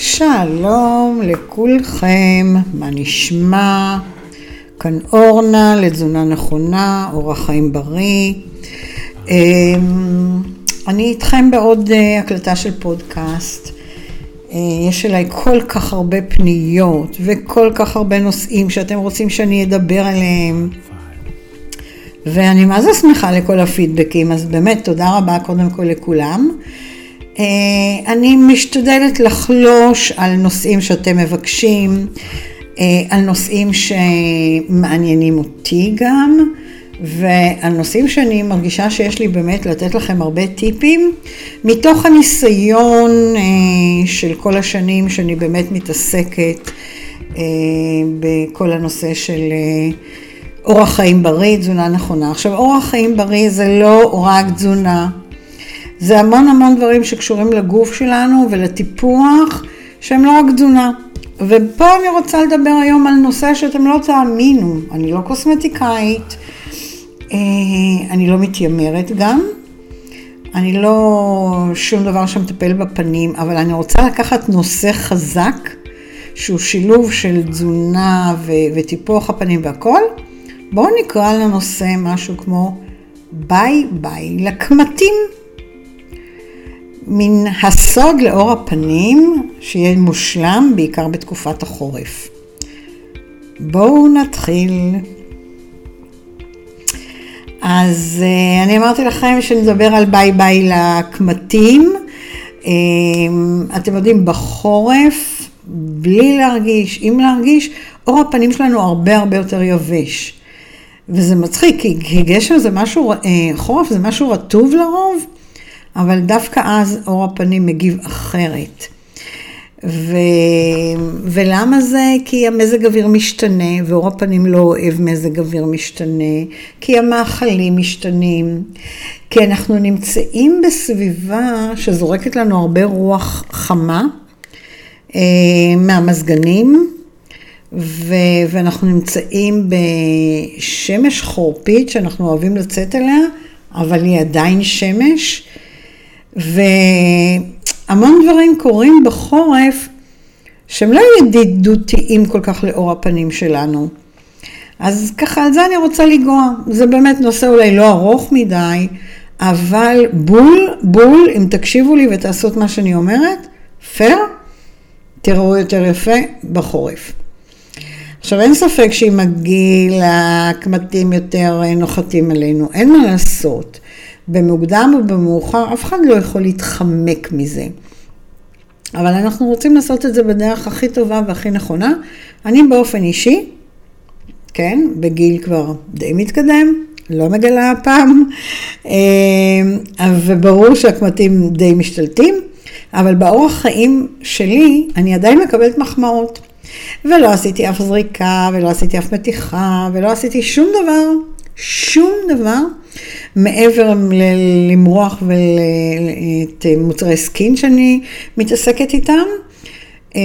שלום לכולכם, מה נשמע? כאן אורנה לתזונה נכונה, אורח חיים בריא. אמ, אני איתכם בעוד אה, הקלטה של פודקאסט. אה, יש אליי כל כך הרבה פניות וכל כך הרבה נושאים שאתם רוצים שאני אדבר עליהם. ואני מה זה שמחה לכל הפידבקים, אז באמת תודה רבה קודם כל לכולם. אה, אני משתדלת לחלוש על נושאים שאתם מבקשים, אה, על נושאים שמעניינים אותי גם, ועל נושאים שאני מרגישה שיש לי באמת לתת לכם הרבה טיפים, מתוך הניסיון אה, של כל השנים שאני באמת מתעסקת בכל הנושא של אורח חיים בריא, תזונה נכונה. עכשיו, אורח חיים בריא זה לא רק תזונה. זה המון המון דברים שקשורים לגוף שלנו ולטיפוח, שהם לא רק תזונה. ופה אני רוצה לדבר היום על נושא שאתם לא תאמינו, אני לא קוסמטיקאית, אה, אני לא מתיימרת גם, אני לא שום דבר שמטפל בפנים, אבל אני רוצה לקחת נושא חזק, שהוא שילוב של תזונה וטיפוח הפנים והכל. בואו נקרא לנושא משהו כמו ביי ביי לקמטים. מה הסוד לעור הפנים, שיהיה מושלם בעיקר בתקופת החורף. בואו נתחיל. אז אה, אני אמרתי לכם שנדבר על ביי ביי לקמטים. אה, אתם יודעים, בחורף, בלי להרגיש, עם להרגיש, עור הפנים שלנו הרבה הרבה יותר יבש. וזה מצחיק, כי גשם זה משהו, אה, חורף זה משהו רטוב לרוב, אבל דווקא אז אור הפנים מגיב אחרת. ו... ולמה זה? כי המזג אוויר משתנה, ואור הפנים לא אוהב מזג אוויר משתנה, כי המאכלים משתנים, כי אנחנו נמצאים בסביבה שזורקת לנו הרבה רוח חמה אה, מהמזגנים, ו... ואנחנו נמצאים בשמש חורפית שאנחנו אוהבים לצאת אליה, אבל היא עדיין שמש. והמון דברים קורים בחורף שהם לא ידידותיים כל כך לאור הפנים שלנו. אז ככה, על זה אני רוצה לנגוע. זה באמת נושא אולי לא ארוך מדי, אבל בול, בול, אם תקשיבו לי ותעשו את מה שאני אומרת, פייר, תראו יותר יפה בחורף. עכשיו אין ספק שעם הגיל הקמטים יותר נוחתים עלינו, אין מה לעשות. במוקדם או במאוחר, אף אחד לא יכול להתחמק מזה. אבל אנחנו רוצים לעשות את זה בדרך הכי טובה והכי נכונה. אני באופן אישי, כן, בגיל כבר די מתקדם, לא מגלה הפעם, אה, וברור שהקמטים די משתלטים, אבל באורח חיים שלי אני עדיין מקבלת מחמאות. ולא עשיתי אף זריקה, ולא עשיתי אף מתיחה, ולא עשיתי שום דבר, שום דבר מעבר למרוח ואת מוצרי סקין שאני מתעסקת איתם, אה,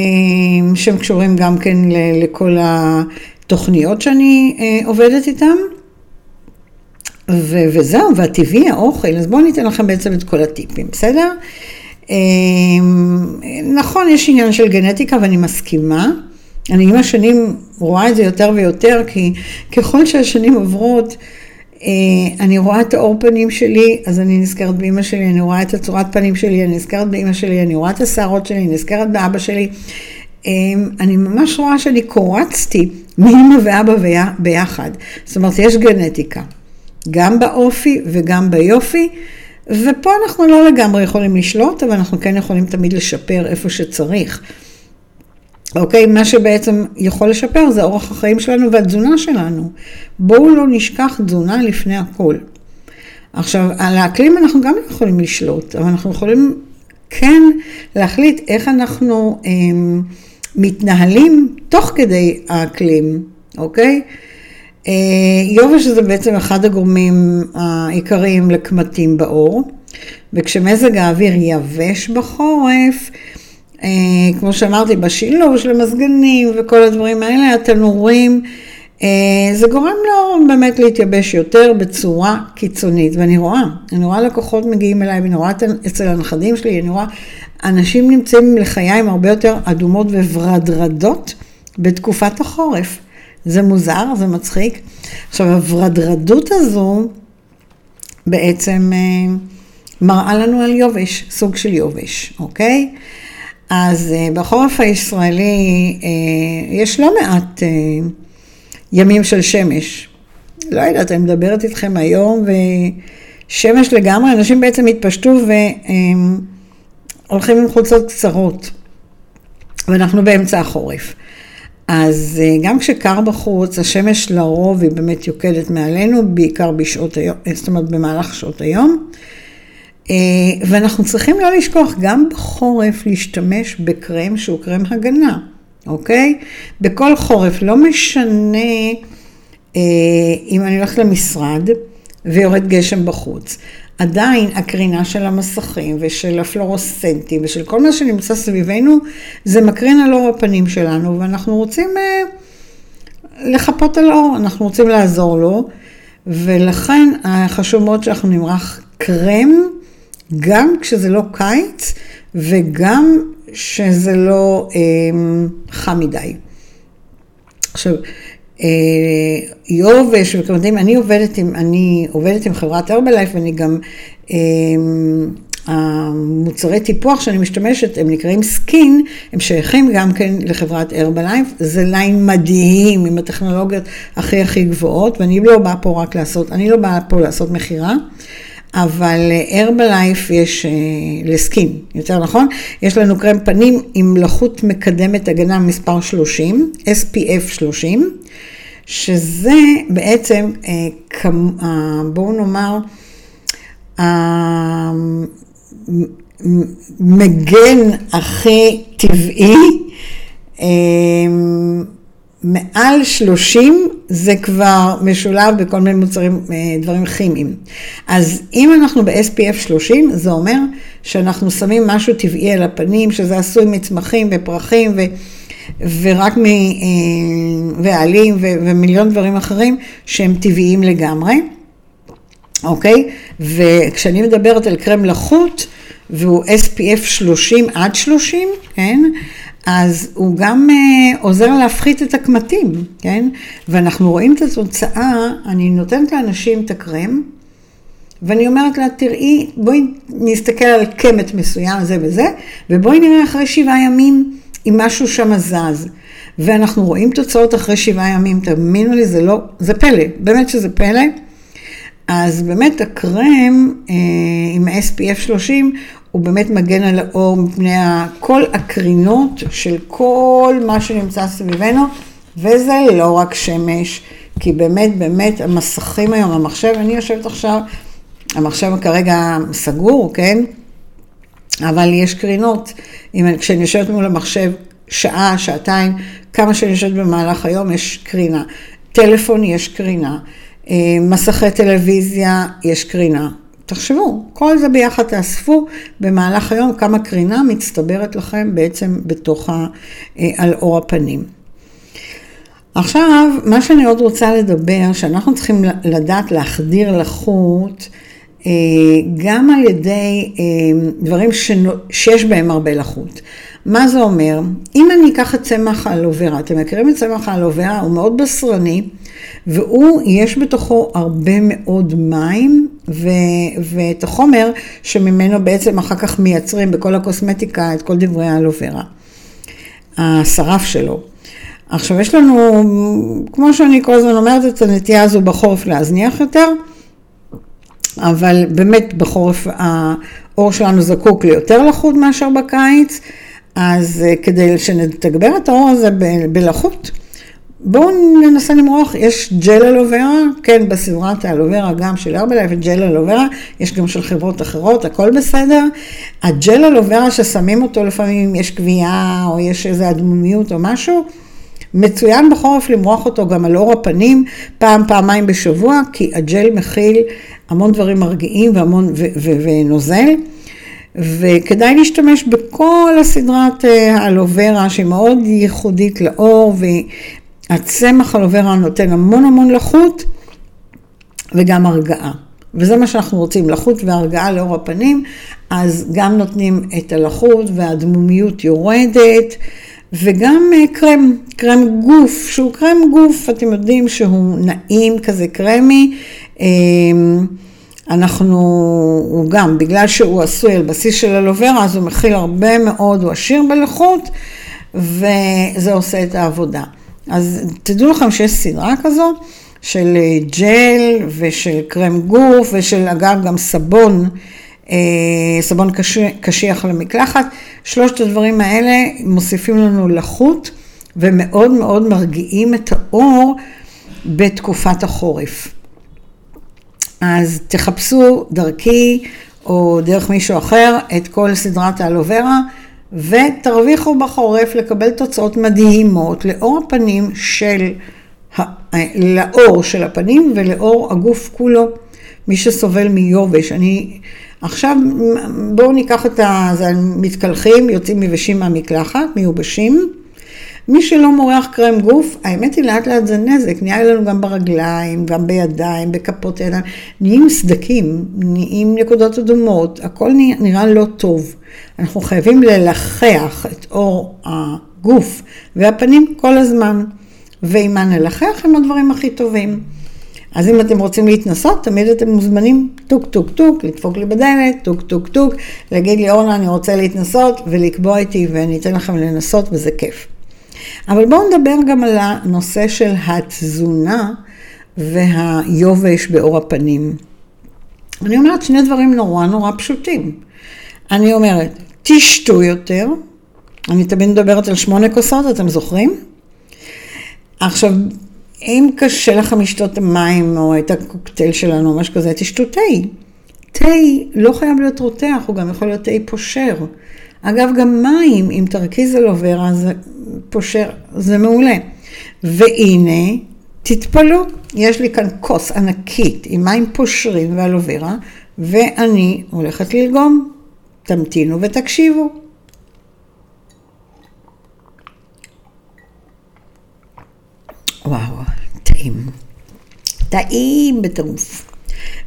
שהם קשורים גם כן לכל התוכניות שאני אה, עובדת איתם. ו- וזהו, והטבעי האוכל, אז בואו ניתן לכם בעצם את כל הטיפים, בסדר? אה, נכון, יש עניין של גנטיקה ואני מסכימה. אני עם השנים רואה את זה יותר ויותר, כי ככל שהשנים עוברות, אה, אני רואה את האור פנים שלי, אז אני נזכרת באימא שלי, אני רואה את הצורת פנים שלי, אני נזכרת באימא שלי, אני רואה את השערות שלי, אני נזכרת באבא שלי. אה, אני ממש רואה שאני קורצתי מאימא ואבא ביחד. זאת אומרת, יש גנטיקה, גם באופי וגם ביופי, ופה אנחנו לא לגמרי יכולים לשלוט, אבל אנחנו כן יכולים תמיד לשפר איפה שצריך. אוקיי? מה שבעצם יכול לשפר זה אורח החיים שלנו והתזונה שלנו. בואו לא נשכח תזונה לפני הכל. עכשיו, על האקלים אנחנו גם יכולים לשלוט, אבל אנחנו יכולים כן להחליט איך אנחנו אמ, מתנהלים תוך כדי האקלים, אוקיי? אה, יובש זה בעצם אחד הגורמים העיקריים לקמטים בעור, וכשמזג האוויר יבש בחורף, אה, כמו שאמרתי, בשילוב של המזגנים וכל הדברים האלה, התנורים, אה, זה גורם לו באמת להתייבש יותר בצורה קיצונית, ואני רואה, אני רואה לקוחות מגיעים אליי, ואני רואה אצל הנכדים שלי, אני רואה, אנשים נמצאים לחיים הרבה יותר אדומות וורדרדות בתקופת החורף. זה מוזר, זה מצחיק. עכשיו, הוורדרדות הזו בעצם אה, מראה לנו על יובש, סוג של יובש, אוקיי? אז אה, בחורף הישראלי אה, יש לא מעט ימים של שמש. לא יודעת, אני מדברת איתכם היום, ושמש לגמרי, אנשים בעצם התפשטו והולכים עם חולצות קצרות, ואנחנו באמצע החורף. אז אה, גם כשקר בחוץ, השמש לרוב היא באמת יוקדת מעלינו, בעיקר בשעות היום, זאת אומרת במהלך שעות היום. אה, ואנחנו צריכים לא לשכוח גם בחורף להשתמש בקרם שהוא קרם הגנה, אוקיי? בכל חורף, לא משנה אה, אם אני הולכת למשרד ויורד גשם בחוץ. עדיין הקרינה של המסכים ושל הפלורוסנטים ושל כל מה שנמצא סביבנו, זה מקרין על אור הפנים שלנו, ואנחנו רוצים אה, לחפות על אור, אנחנו רוצים לעזור לו, ולכן חשוב מאוד שאנחנו נמרח קרם, גם כשזה לא קיץ, וגם שזה לא אה, חם מדי. עכשיו, אה, יובש, דברים, אני עובדת עם, אני עובדת עם חברת הרבלייף ואני גם, אה, המוצרי טיפוח שאני משתמשת, הם נקראים Skin, הם שייכים גם כן לחברת הרבלייף, זה line מדהים עם הטכנולוגיות הכי הכי גבוהות, ואני לא באה פה רק לעשות, אני לא באה פה לעשות מכירה. אבל הרבלייף יש, לסקין, יותר נכון, יש לנו קרם פנים עם לחות מקדמת הגנה מספר 30, SPF 30, שזה בעצם, אה, בואו נאמר, המגן הכי טבעי, אה, מעל 30 זה כבר משולב בכל מיני מוצרים, אה, דברים כימיים. אז אם אנחנו ב-SPF 30, זה אומר שאנחנו שמים משהו טבעי על הפנים, שזה עשוי מצמחים ופרחים ו... ורק מבעלים אה, ומיליון דברים אחרים שהם טבעיים לגמרי, אוקיי? וכשאני מדברת על קרם לחות, והוא SPF 30 עד 30, כן? אז הוא גם uh, עוזר להפחית את הקמטים, כן? ואנחנו רואים את התוצאה, אני נותנת לאנשים את הקרם, ואני אומרת לה, תראי, בואי נסתכל על קמט מסוים, זה וזה, ובואי נראה אחרי שבעה ימים אם משהו שם זז. ואנחנו רואים תוצאות אחרי שבעה ימים, תאמינו לי, זה לא, זה פלא, באמת שזה פלא. אז באמת הקרם אה, עם SPF 30 הוא באמת מגן על האור מפני כל הקרינות של כל מה שנמצא סביבנו, וזה לא רק שמש, כי באמת באמת המסכים היום, המחשב, אני יושבת עכשיו, המחשב כרגע סגור, כן? אבל יש קרינות. אם, כשאני יושבת מול המחשב שעה, שעתיים, כמה שאני יושבת במהלך היום, יש קרינה. טלפון יש קרינה. אה, מסכי טלוויזיה יש קרינה. תחשבו, כל זה ביחד תאספו במהלך היום כמה קרינה מצטברת לכם בעצם בתוך ה... אה, על אור הפנים. עכשיו, מה שאני עוד רוצה לדבר, שאנחנו צריכים לדעת להחדיר לחוט אה, גם על ידי אה, דברים שיש בהם הרבה לחות. מה זה אומר? אם אני אקח את צמח האלוברה, אתם מכירים את צמח האלוברה? הוא מאוד בשרני, והוא, יש בתוכו הרבה מאוד מים, ו, ואת החומר שממנו בעצם אחר כך מייצרים בכל הקוסמטיקה את כל דברי האלוברה. השרף שלו. עכשיו יש לנו, כמו שאני כל הזמן אומרת, את הנטייה הזו בחורף להזניח יותר. אבל באמת בחורף האור שלנו זקוק ליותר לחות מאשר בקיץ, אז אה, כדי שנתגבר את האור הזה בלחות, בואו ננסה למרוח, יש ג'ל אלוברה, כן, בסדרת האלוברה גם של ארבלייב, ג'ל אלוברה, יש גם של חברות אחרות, הכל בסדר. הג'ל אלוברה ששמים אותו לפעמים, יש קביעה או יש איזו אדמומיות או משהו, מצוין בחורף למרוח אותו גם על אור הפנים פעם, פעמיים בשבוע, כי הג'ל מכיל המון דברים מרגיעים והמון, ונוזל. וכדאי להשתמש בכל הסדרת אה, האלוברה שהיא מאוד ייחודית לאור והצמח אלוברה נותן המון המון לחות וגם הרגעה. וזה מה שאנחנו רוצים, לחות והרגעה לאור הפנים. אז גם נותנים את הלחות והדמומיות יורדת, וגם אה, קרם, קרם גוף, שהוא קרם גוף, אתם יודעים שהוא נעים כזה קרמי. אמ, אנחנו, הוא גם, בגלל שהוא עשוי על בסיס של אלוברה, אז הוא מכיל הרבה מאוד, הוא עשיר בלחות, וזה עושה את העבודה. אז תדעו לכם שיש סדרה כזאת של אה, ג'ל ושל קרם גוף ושל אגב גם סבון, אה, סבון קשיח למקלחת. שלושת הדברים האלה מוסיפים לנו לחות ומאוד מאוד מרגיעים את האור בתקופת החורף. אז תחפשו דרכי או דרך מישהו אחר את כל סדרת האלוברה ותרוויחו בחורף לקבל תוצאות מדהימות לאור הפנים של, לאור של הפנים ולאור הגוף כולו. מי שסובל מיובש, אני עכשיו בואו ניקח את ה... מתקלחים, יוצאים יבשים מהמקלחת, מיובשים. מי שלא מורח קרם גוף, האמת היא לאט לאט זה נזק, נהיה לנו גם ברגליים, גם בידיים, בכפות ידיים, נהיים סדקים, נהיים נקודות אדומות, הכל נראה לא טוב. אנחנו חייבים ללחלח את עור הגוף והפנים כל הזמן, ועם מה נלחלח הם הדברים הכי טובים. אז אם אתם רוצים להתנסות, תמיד אתם מוזמנים טוק טוק טוק, לדפוק לי בדלת, טוק טוק טוק, להגיד לי אורנה אני רוצה להתנסות ולקבוע איתי ואני אתן לכם לנסות וזה כיף. אבל בואו נדבר גם על הנושא של התזונה והיובש בעור הפנים. אני אומרת שני דברים נורא נורא פשוטים. אני אומרת, תשתו יותר, אני תמיד מדברת על שמונה כוסות, אתם זוכרים? עכשיו, אם קשה לכם לשתות מים או את הקוקטייל שלנו או משהו כזה, תשתו תה. תה לא חייב להיות רותח, הוא גם יכול להיות תה פושר. אגב, גם מים, אם תרכיז על עוברה, זה פושר, זה מעולה. והנה, תתפלאו, יש לי כאן כוס ענקית עם מים פושרים ואלוברה, ואני הולכת ללגום. תמתינו ותקשיבו. וואו, טעים. טעים בטירוף.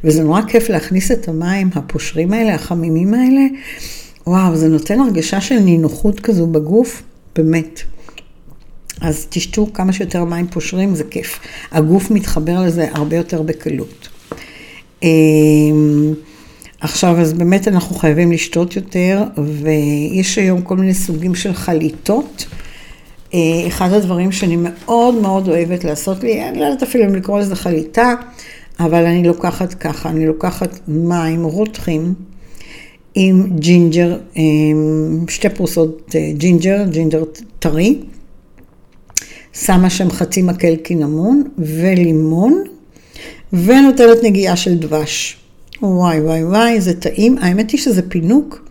וזה נורא כיף להכניס את המים הפושרים האלה, החמימים האלה, וואו, זה נותן הרגשה של נינוחות כזו בגוף, באמת. אז תשתו כמה שיותר מים פושרים, זה כיף. הגוף מתחבר לזה הרבה יותר בקלות. אמ, עכשיו, אז באמת אנחנו חייבים לשתות יותר, ויש היום כל מיני סוגים של חליטות. אה, אחד הדברים שאני מאוד מאוד אוהבת לעשות לי, אני לא יודעת אפילו אם לקרוא לזה חליטה, אבל אני לוקחת ככה, אני לוקחת מים רותחים. עם ג'ינג'ר, שתי פרוסות אה, ג'ינג'ר, ג'ינג'ר טרי, שמה שם חצי מקל קינמון ולימון, ונותנת נגיעה של דבש. וואי וואי וואי, זה טעים. האמת היא שזה פינוק,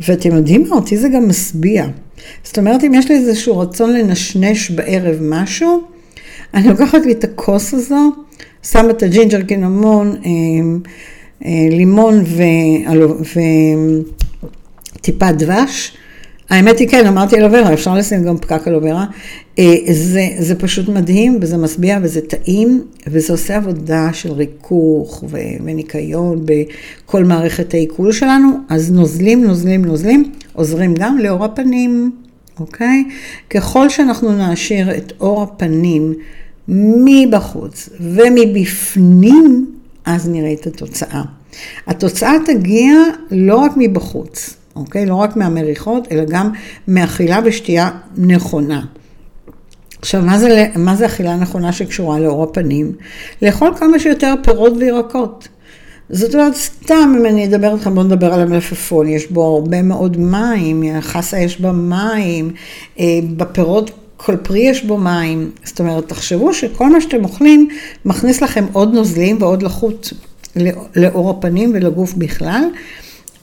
ואתם יודעים מה? אותי זה גם משביע. זאת אומרת, אם יש לי איזשהו רצון לנשנש בערב משהו, אני לוקחת לי את הכוס הזו, שמה את הג'ינג'ר קינמון, אה, לימון וטיפה דבש. האמת היא כן, אמרתי אלוברה, אפשר לשים גם פקק אלוברה. אה, זה, זה פשוט מדהים וזה משביע וזה טעים וזה עושה עבודה של ריכוך וניקיון בכל מערכת העיכול שלנו. אז נוזלים, נוזלים, נוזלים, עוזרים גם לאור הפנים, אוקיי? ככל שאנחנו נעשיר את אור הפנים מבחוץ ומבפנים, אז נראה את התוצאה. התוצאה תגיע לא רק מבחוץ, אוקיי? לא רק מהמריחות, אלא גם מאכילה ושתייה נכונה. עכשיו, מה זה, מה זה אכילה נכונה שקשורה לאור הפנים? לאכול כמה שיותר פירות וירקות. זאת אומרת, סתם אם אני אדבר איתכם, בואו נדבר על המלפפון, יש בו הרבה מאוד מים, חסה יש בה מים, אה, בפירות כל פרי יש בו מים. זאת אומרת, תחשבו שכל מה שאתם אוכלים מכניס לכם עוד נוזלים ועוד לחות לאור הפנים ולגוף בכלל.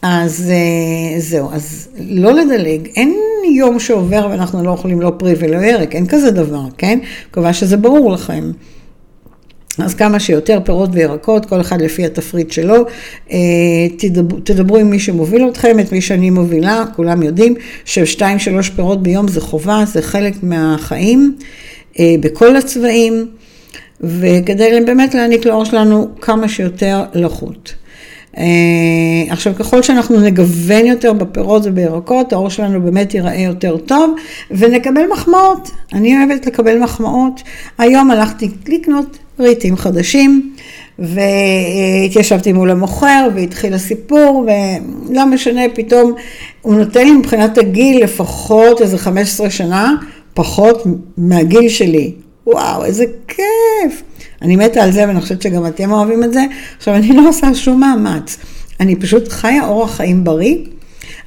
אז אה, זהו, אז לא לדלג, אין יום שעובר ואנחנו לא אוכלים לא פרי ולא ירק, אין כזה דבר, כן? מקווה שזה ברור לכם. אז כמה שיותר פירות וירקות, כל אחד לפי התפריט שלו. אה, תדברו, תדברו עם מי שמוביל אתכם, את מי שאני מובילה, כולם יודעים ששתיים שלוש פירות ביום זה חובה, זה חלק מהחיים, אה, בכל הצבעים, וכדי באמת להעניק לאור שלנו כמה שיותר לחות. עכשיו, ככל שאנחנו נגוון יותר בפירות ובירקות, העור שלנו באמת ייראה יותר טוב, ונקבל מחמאות. אני אוהבת לקבל מחמאות. היום הלכתי לקנות ריטים חדשים. והתיישבתי מול המוכר והתחיל הסיפור ולא משנה, פתאום הוא נותן לי מבחינת הגיל לפחות איזה 15 שנה, פחות מהגיל שלי. וואו, איזה כיף. אני מתה על זה ואני חושבת שגם אתם אוהבים את זה. עכשיו, אני לא עושה שום מאמץ. אני פשוט חיה אורח חיים בריא.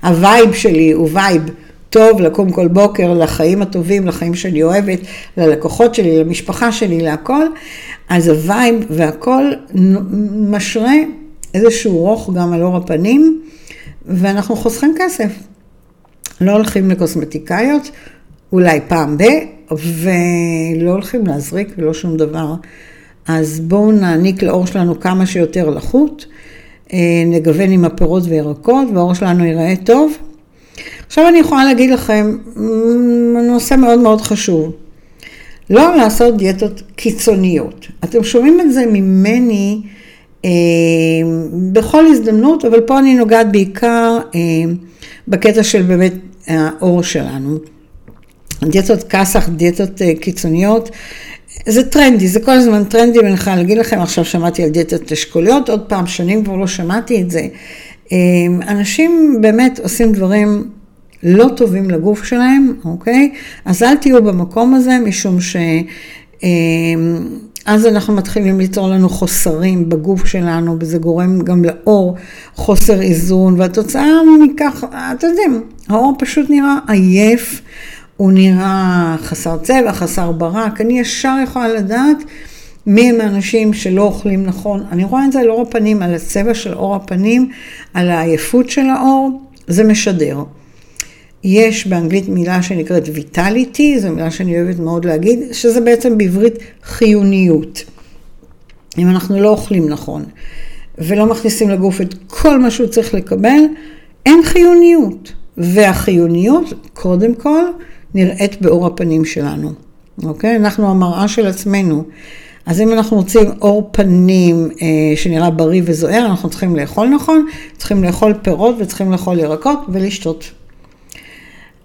ה vibe שלי הוא vibe טוב לקום כל בוקר, לחיים הטובים, לחיים שאני אוהבת, ללקוחות שלי, למשפחה שלי, להכל. אז ה vibe והכל משרה איזשהו רוך גם על אור הפנים, ואנחנו חוסכים כסף. לא הולכים לקוסמטיקאיות, אולי פעם ב, ולא הולכים להזריק ולא שום דבר. אז בואו נעניק לאור שלנו כמה שיותר לחות, אה, נגוון עם הפירות וירקות, והאור שלנו ייראה טוב. עכשיו אני יכולה להגיד לכם, נושא מאוד מאוד חשוב. לא לעשות דיאטות קיצוניות. אתם שומעים את זה ממני אה, בכל הזדמנות, אבל פה אני נוגעת בעיקר אה, בקטע של באמת האור שלנו. דיאטות כסח, דיאטות אה, קיצוניות, זה טרנדי, זה כל הזמן טרנדי, ואני יכולה להגיד לכם, עכשיו שמעתי על דיאטות אשכוליות, עוד פעם, שנים כבר לא שמעתי את זה. אה, אנשים באמת עושים דברים לא טובים לגוף שלהם, אוקיי? אז אל תהיו במקום הזה, משום ש... אמ, אז אנחנו מתחילים ליצור לנו חוסרים בגוף שלנו, וזה גורם גם לאור חוסר איזון, והתוצאה מכך, אתם יודעים, האור פשוט נראה עייף, הוא נראה חסר צבע, חסר ברק, אני ישר יכולה לדעת מי הם האנשים שלא אוכלים נכון. אני רואה את זה על אור הפנים, על הצבע של אור הפנים, על העייפות של האור, זה משדר. יש באנגלית מילה שנקראת ויטליטי, זו מילה שאני אוהבת מאוד להגיד, שזה בעצם בעברית חיוניות. אם אנחנו לא אוכלים נכון ולא מכניסים לגוף את כל מה שהוא צריך לקבל, אין חיוניות. והחיוניות, קודם כל, נראית באור הפנים שלנו, אוקיי? אנחנו המראה של עצמנו. אז אם אנחנו רוצים אור פנים אה, שנראה בריא וזוהר, אנחנו צריכים לאכול נכון, צריכים לאכול פירות וצריכים לאכול ירקות ולשתות.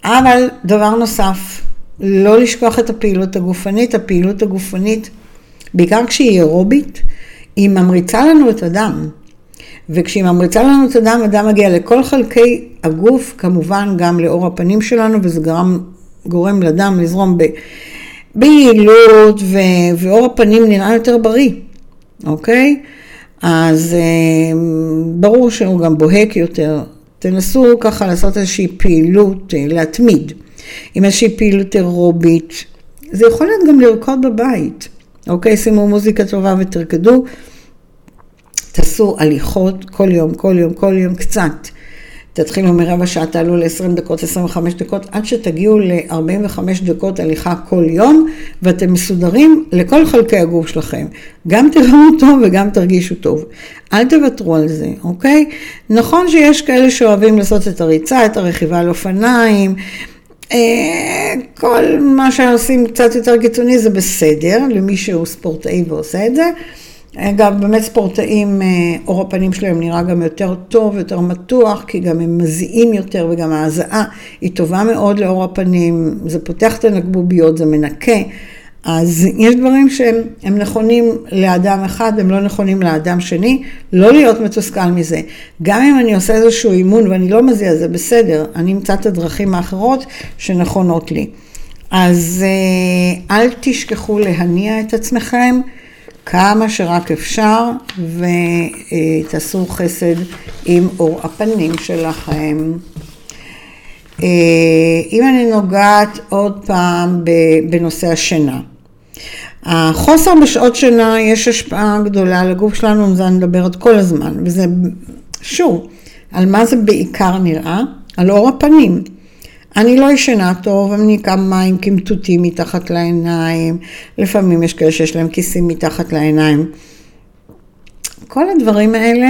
אבל דבר נוסף, לא לשכוח את הפעילות הגופנית. הפעילות הגופנית, בעיקר כשהיא אירובית, היא ממריצה לנו את הדם. וכשהיא ממריצה לנו את הדם, הדם מגיע לכל חלקי הגוף, כמובן גם לאור הפנים שלנו, וזה גרם, גורם לדם לזרום ב, ביעילות, ו, ואור הפנים נראה יותר בריא, אוקיי? אז אה, ברור שהוא גם בוהק יותר, תנסו ככה לעשות איזושהי פעילות, אה, להתמיד, עם איזושהי פעילות אירובית. זה יכול להיות גם לרקוד בבית, אוקיי? שימו מוזיקה טובה ותרקדו. תעשו הליכות כל יום, כל יום, כל יום קצת. תתחילו מרבע שעה, תעלו ל-20 דקות, 25 דקות, עד שתגיעו ל-45 דקות הליכה כל יום, ואתם מסודרים לכל חלקי הגוף שלכם. גם תראו טוב וגם תרגישו טוב. אל תוותרו על זה, אוקיי? נכון שיש כאלה שאוהבים לעשות את הריצה, את הרכיבה על אופניים, אה, כל מה שעושים קצת יותר קיצוני זה בסדר, למי שהוא ספורטאי ועושה את זה. אגב, באמת ספורטאים, אה, אור הפנים שלהם נראה גם יותר טוב, יותר מתוח, כי גם הם מזיעים יותר וגם ההזעה היא טובה מאוד לאור הפנים, זה פותח את הנקבוביות, זה מנקה. אז יש דברים שהם נכונים לאדם אחד, הם לא נכונים לאדם שני, לא להיות מתוסכל מזה. גם אם אני עושה איזשהו אימון ואני לא מזיע, זה בסדר, אני אמצא את הדרכים האחרות שנכונות לי. אז אה, אל תשכחו להניע את עצמכם. כמה שרק אפשר, ותעשו חסד עם אור הפנים שלכם. אה, אם אני נוגעת עוד פעם בנושא השינה. החוסר בשעות שינה יש השפעה גדולה לגוף שלנו, על זה אני מדברת כל הזמן, וזה שוב, על מה זה בעיקר נראה? על אור הפנים. אני לא ישנה טוב, אני קם מים כמטוטים מתחת לעיניים, לפעמים יש כאלה שיש להם כיסים מתחת לעיניים. כל הדברים האלה,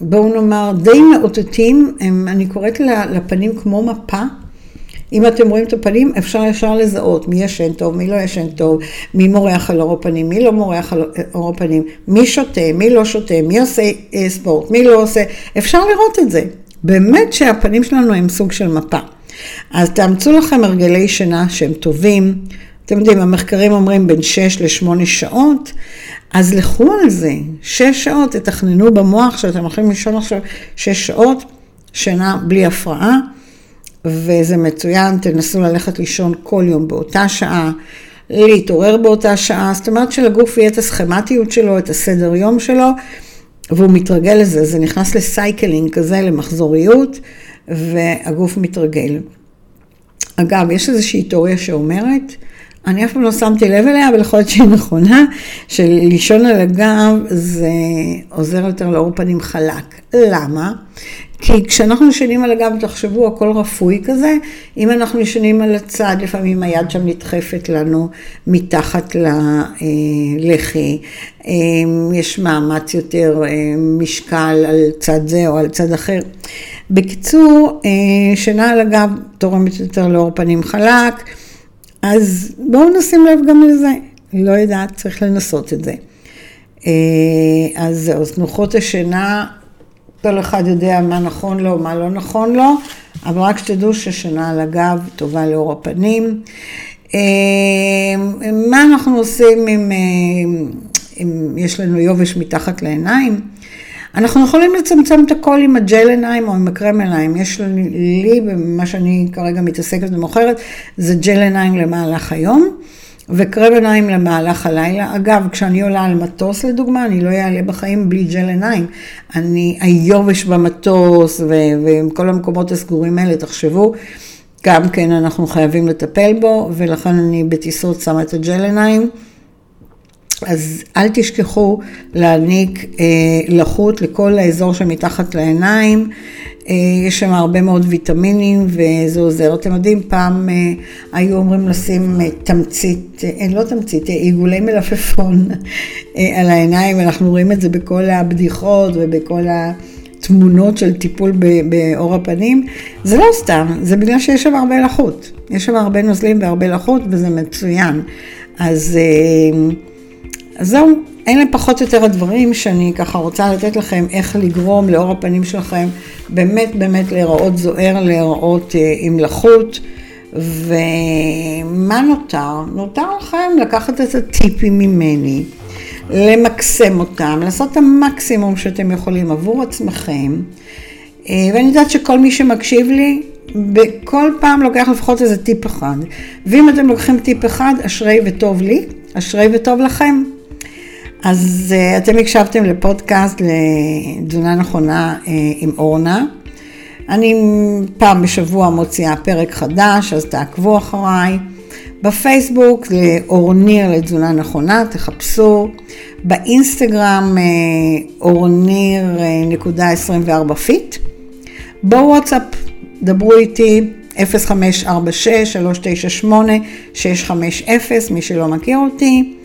בואו נאמר, די מאותתים, אני קוראת לפנים כמו מפה, אם אתם רואים את הפנים, אפשר ישר לזהות מי ישן טוב, מי לא ישן טוב, מי מורח על אור הפנים, מי לא מורח על אור הפנים, מי שותה, מי לא שותה, מי עושה אה, ספורט, מי לא עושה, אפשר לראות את זה. באמת שהפנים שלנו הם סוג של מפה. אז תאמצו לכם הרגלי שינה שהם טובים. אתם יודעים, המחקרים אומרים בין 6 ל-8 שעות, אז לכו על זה. 6 שעות, תתכננו במוח שאתם הולכים לישון עכשיו 6 שעות, שינה בלי הפרעה. וזה מצוין, תנסו ללכת לישון כל יום באותה שעה, להתעורר באותה שעה, זאת אומרת שלגוף יהיה את הסכמטיות שלו, את הסדר יום שלו, והוא מתרגל לזה, זה נכנס ל cycling כזה, למחזוריות, והגוף מתרגל. אגב, יש איזושהי תיאוריה שאומרת, אני אף פעם לא שמתי לב אליה, אבל יכול להיות שהיא נכונה, שלישון על הגב זה עוזר יותר לאור פנים חלק. למה? כי כשאנחנו ישנים על הגב, תחשבו, הכל רפוי כזה, אם אנחנו ישנים על הצד, לפעמים היד שם נדחפת לנו מתחת ללחי, אה, יש מאמץ יותר אה, משקל על צד זה או על צד אחר. בקיצור, אה, שינה על הגב תורמת יותר לאור פנים חלק, אז בואו נשים לב גם לזה. לא יודעת, צריך לנסות את זה. אז זהו, תנוחות השינה כל אחד יודע מה נכון לו, מה לא נכון לו, אבל רק שתדעו ששינה על הגב טובה לאור הפנים. אה, מה אנחנו עושים אם, אה, אם יש לנו יובש מתחת לעיניים? אנחנו יכולים לצמצם את הכל עם הג'ל עיניים או עם הקרם עיניים. יש לי, במה שאני כרגע מתעסקת ומוכרת, זה ג'ל עיניים למהלך היום. וקרם עיניים למהלך הלילה. אגב, כשאני עולה על מטוס לדוגמה, אני לא אעלה בחיים בלי ג'ל עיניים. אני, היובש במטוס וכל המקומות הסגורים האלה, תחשבו, גם כן אנחנו חייבים לטפל בו, ולכן אני בטיסות שמה את הג'ל עיניים. אז אל תשכחו להעניק אה, לחות לכל האזור שמתחת לעיניים. אה, יש שם הרבה מאוד ויטמינים וזה עוזר. אתם יודעים, פעם אה, היו אומרים לשים אה, תמצית, לא תמצית, עיגולי מלפפון על העיניים, אנחנו רואים את זה בכל הבדיחות ובכל התמונות של טיפול באור הפנים. זה לא סתם, זה בגלל שיש שם הרבה לחות. יש שם הרבה נוזלים והרבה לחות וזה מצוין. אז, אז זהו, אלה פחות או יותר הדברים שאני ככה רוצה לתת לכם איך לגרום לאור הפנים שלכם באמת באמת להיראות זוהר, להיראות אה, עם לחות. ומה נותר? נותר לכם לקחת את הטיפים ממני, למקסם אותם, לעשות את המקסימום שאתם יכולים עבור עצמכם. אה, ואני יודעת שכל מי שמקשיב לי, בכל פעם לוקח לפחות איזה טיפ אחד. ואם אתם לוקחים טיפ אחד, אשרי וטוב לי, אשרי וטוב לכם. אז אה, אתם הקשבתם לפודקאסט לתזונה נכונה אה, עם אורנה. אני פעם בשבוע מוציאה פרק חדש, אז תעקבו אחריי. בפייסבוק לאורניר לתזונה נכונה, תחפשו. באינסטגרם אה, אורניר.24 fit. בוואטסאפ דברו איתי 0546-398-650, מי שלא מכיר אותי.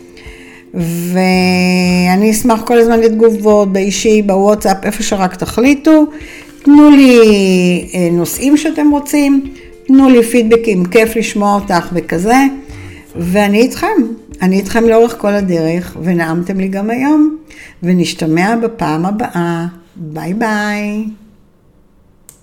ואני אשמח כל הזמן לתגובות באישי, בוואטסאפ, איפה שרק תחליטו. תנו לי אה, נושאים שאתם רוצים, תנו לי פידבקים, כיף לשמוע אותך וכזה, ואני איתכם. אני איתכם לאורך כל הדרך, ונעמתם לי גם היום, ונשתמע בפעם הבאה. ביי ביי.